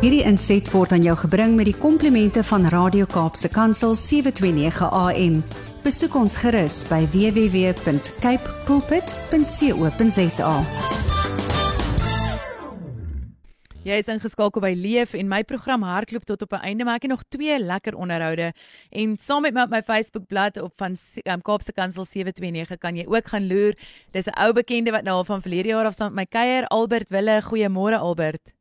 Hierdie inset word aan jou gebring met die komplimente van Radio Kaapse Kansel 729 AM. Besoek ons gerus by www.cape pulpit.co.za. Jy is ingeskakel by Leef en my program hardloop tot op 'n einde maar ek het nog twee lekker onderhoude en saam met my op my Facebook bladsy op van um, Kaapse Kansel 729 kan jy ook gaan loer. Dis 'n ou bekende wat nou al van verlede jaar af saam met my kuier Albert Wille. Goeiemôre Albert.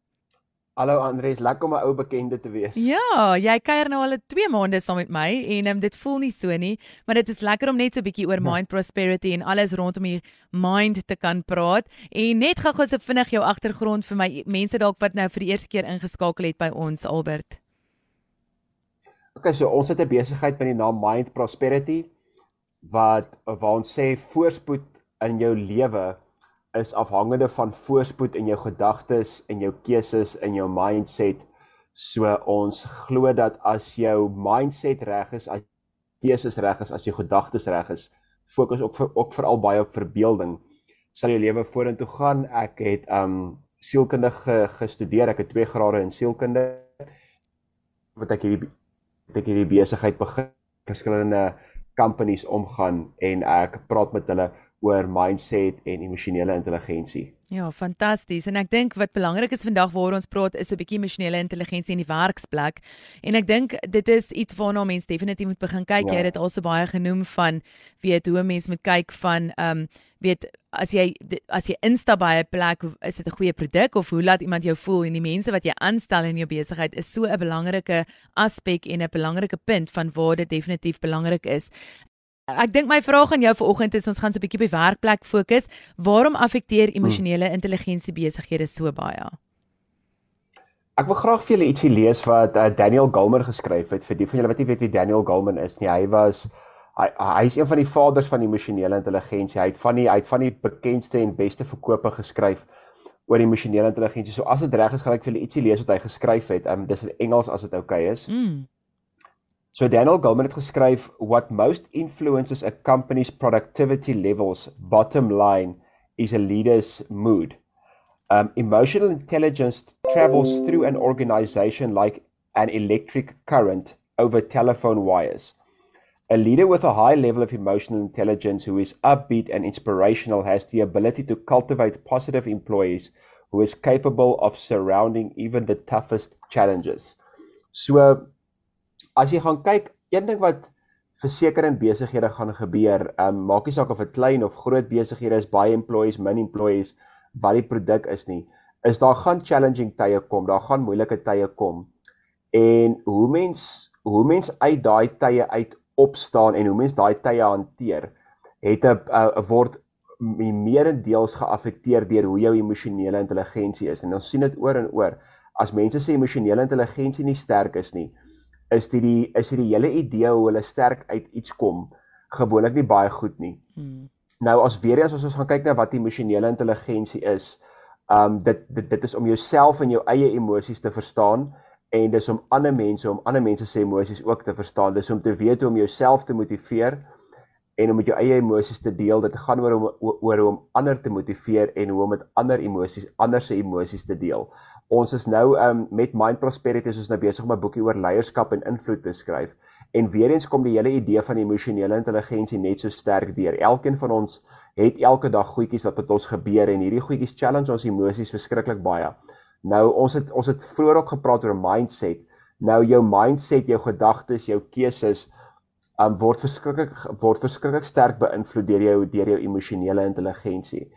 Hallo Andries, lekker om 'n ou bekende te wees. Ja, jy kuier nou al 2 maande saam met my en um, dit voel nie so nie, maar dit is lekker om net so 'n bietjie oor ja. mind prosperity en alles rondom die mind te kan praat. En net gou-gou so vinnig jou agtergrond vir my mense dalk wat nou vir die eerste keer ingeskakel het by ons Albert. Okay, so ons het 'n besigheid met die naam Mind Prosperity wat waar ons sê voorspoed in jou lewe is afhangende van voorspoed in jou gedagtes en jou keuses en jou mindset. So ons glo dat as jou mindset reg is, as keuses reg is, as jou gedagtes reg is, fokus ook vir, ook veral baie op verbeelding, sal jou lewe vorentoe gaan. Ek het um sielkunde ge, gestudeer. Ek het 2 grade in sielkunde wat ek hierdie ek hierdie besigheid begin verskillende companies omgaan en ek praat met hulle oor mindset en emosionele intelligensie. Ja, fantasties. En ek dink wat belangrik is vandag waar ons praat is 'n bietjie emosionele intelligensie in die werksplek. En ek dink dit is iets waarna mense definitief moet begin kyk. Ja. Jy het dit al so baie genoem van weet hoe 'n mens moet kyk van ehm um, weet as jy as jy instap by 'n plek, is dit 'n goeie produk of hoe laat iemand jou voel en die mense wat jy aanstel in jou besigheid is so 'n belangrike aspek en 'n belangrike punt van waar dit definitief belangrik is. Ek dink my vraag aan jou vanoggend is ons gaan so 'n bietjie by werkplek fokus. Waarom affekteer emosionele hmm. intelligensie besighede so baie? Ek wil graag vir julle ietsie lees wat uh, Daniel Goleman geskryf het. Vir die van julle wat nie weet wie Daniel Goleman is nie, hy was hy hy is een van die vaders van emosionele intelligensie. Hy het van die hy het van die bekendste en beste verkope geskryf oor emosionele intelligensie. So as dit reg is, gaan ek vir julle ietsie lees wat hy geskryf het. Um, dis in Engels as dit oukei okay is. Mm. So Daniel Goleman het geskryf what most influences a company's productivity levels bottom line is a leader's mood. Um, emotional intelligence travels through an organization like an electric current over telephone wires. A leader with a high level of emotional intelligence who is upbeat and inspirational has the ability to cultivate positive employees who is capable of surrounding even the toughest challenges. So as jy gaan kyk, een ding wat verseker in besighede gaan gebeur, ehm um, maak nie saak of dit klein of groot besighede is, baie employees, min employees, wat die produk is nie, is daar gaan challenging tye kom, daar gaan moeilike tye kom. En hoe mens hoe mens uit daai tye uit opstaan en hoe mens daai tye hanteer, het 'n uh, word meerendeels geaffekteer deur hoe jou emosionele intelligensie is. En ons sien dit oor en oor. As mense sê emosionele intelligensie nie sterk is nie, is dit die is dit die hele idee hoe hulle sterk uit iets kom gewoonlik nie baie goed nie. Hmm. Nou as weer eens as ons gaan kyk na wat emosionele intelligensie is, um dit dit dit is om jouself en jou eie emosies te verstaan en dis om ander mense om ander mense se emosies ook te verstaan. Dis om te weet hoe om jouself te motiveer en om met jou eie emosies te deel. Dit gaan oor om oor hoe om ander te motiveer en hoe om met ander emosies, ander se emosies te deel. Ons is nou um met Mind Prosperity is ons nou besig om 'n boekie oor leierskap en invloed te skryf. En weer eens kom die hele idee van emosionele intelligensie net so sterk deur. Elkeen van ons het elke dag goedjies wat met ons gebeur en hierdie goedjies challenge ons emosies verskriklik baie. Nou ons het ons het vroeër ook gepraat oor mindset. Nou jou mindset, jou gedagtes, jou keuses um word verskriklik word verskriklik sterk beïnvloed deur jou deur jou emosionele intelligensie.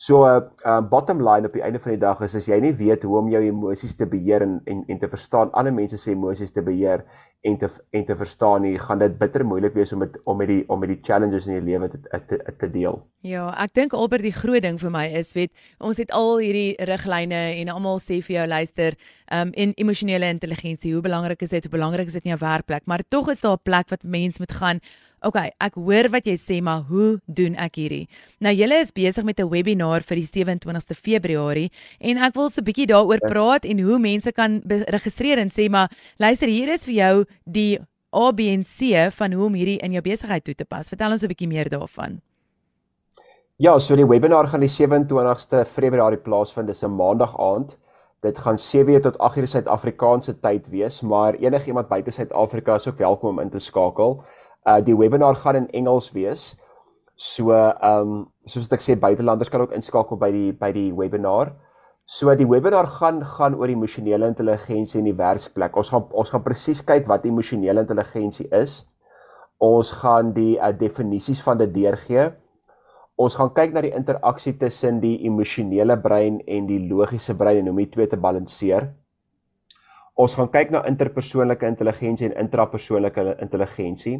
So uh, uh bottom line op die einde van die dag is as jy nie weet hoe om jou emosies te beheer en en en te verstaan ander mense se emosies te beheer en te en te verstaan nie, gaan dit bitter moeilik wees om met om met die om met die challenges in jou lewe te, te te deel. Ja, ek dink albei die groot ding vir my is weet ons het al hierdie riglyne en almal sê vir jou luister, um en emosionele intelligensie, hoe belangrik is dit? Hoe belangrik is dit in jou werkplek? Maar tog is daar 'n plek wat mens moet gaan okay, ek hoor wat jy sê, maar hoe doen ek hierdie? Nou julle is besig met 'n webinar vir die 27ste Februarie en ek wil so 'n bietjie daaroor praat en hoe mense kan registreer en sê maar luister, hier is vir jou die ABNC van hoe om hierdie in jou besigheid toe te pas. Vertel ons 'n bietjie meer daarvan. Ja, so die webinar gaan die 27ste Februarie plaasvind, dis 'n maandag aand Dit gaan 7 tot 8 uur Suid-Afrikaanse tyd wees, maar enigiemand buite Suid-Afrika is ook welkom om in te skakel. Uh die webinar gaan in Engels wees. So ehm um, soos ek sê buitelanders kan ook inskakel by die by die webinar. So die webinar gaan gaan oor emosionele intelligensie in die werksplek. Ons gaan ons gaan presies kyk wat emosionele intelligensie is. Ons gaan die uh, definisies van dit deurgee. Ons gaan kyk na die interaksie tussen die emosionele brein en die logiese brein en hoe om die twee te balanseer. Ons gaan kyk na interpersoonlike intelligensie en intrapersoonlike intelligensie.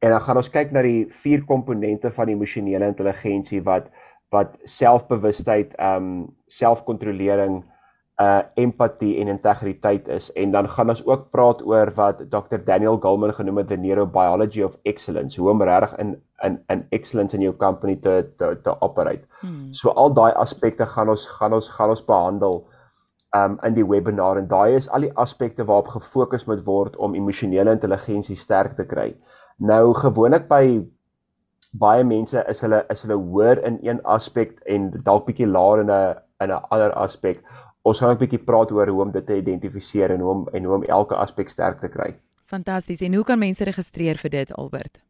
En dan gaan ons kyk na die vier komponente van emosionele intelligensie wat wat selfbewustheid, ehm um, selfkontrolering, uh empatie en integriteit is en dan gaan ons ook praat oor wat Dr Daniel Goleman genoem het the neurobiology of excellence hoe om regtig in in in excellence in jou company te te te operate. Hmm. So al daai aspekte gaan ons gaan ons gaan ons behandel um in die webinar en daai is al die aspekte waarop gefokus moet word om emosionele intelligensie sterk te kry. Nou gewoonlik by baie mense is hulle is hulle hoër in een aspek en dalk bietjie laer in 'n in 'n ander aspek ons gaan 'n bietjie praat oor hoe om dit te identifiseer en hoe om en hoe om elke aspek sterk te kry. Fantasties. En hoe kan mense registreer vir dit, Albert?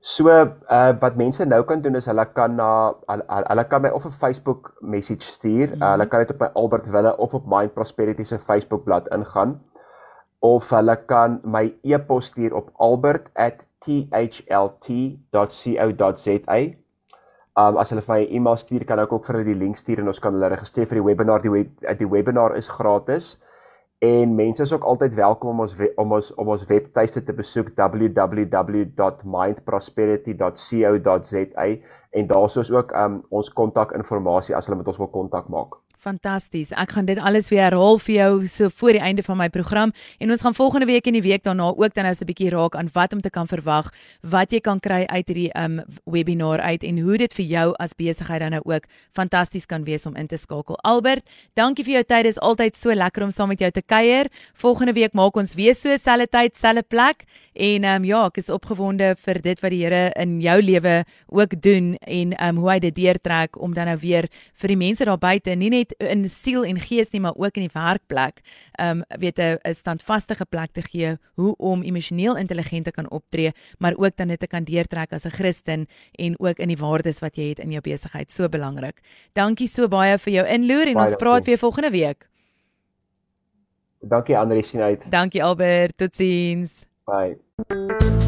So, uh wat mense nou kan doen is hulle kan na hulle kan my of 'n Facebook message stuur. Mm. Uh, hulle kan dit op my Albert Wille of op Mind Prosperity se Facebook bladsy ingaan of hulle kan my e-pos stuur op albert@thlt.co.za Um as hulle vir my 'n e-mail stuur, kan ek ook vir hulle die link stuur en ons kan hulle registreer vir die webinar. Die web, die webinar is gratis. En mense is ook altyd welkom om ons om ons om ons webtuiste te besoek www.mindprosperity.co.za en daar is ook um ons kontakinligting as hulle met ons wil kontak maak. Fantasties. Ek gaan dit alles weer herhaal vir jou so voor die einde van my program en ons gaan volgende week en die week daarna ook dan nou so 'n bietjie raak aan wat om te kan verwag, wat jy kan kry uit hierdie um webinar uit en hoe dit vir jou as besigheid dan nou ook fantasties kan wees om in te skakel. Albert, dankie vir jou tyd. Dit is altyd so lekker om saam met jou te kuier. Volgende week maak ons weer so selfde tyd, selfde plek en um ja, ek is opgewonde vir dit wat die Here in jou lewe ook doen en um hoe hy dit deurtrek om dan nou weer vir die mense daar buite nie net net in siel en gees nie, maar ook in die werkplek, um weet 'n standvaste plek te gee hoe om emosioneel intelligent te kan optree, maar ook dan dit te kan deurtrek as 'n Christen en ook in die waardes wat jy het in jou besigheid, so belangrik. Dankie so baie vir jou inloer en baie ons praat weer volgende week. Dankie Andri sien uit. Dankie Albert, totsiens. Bye.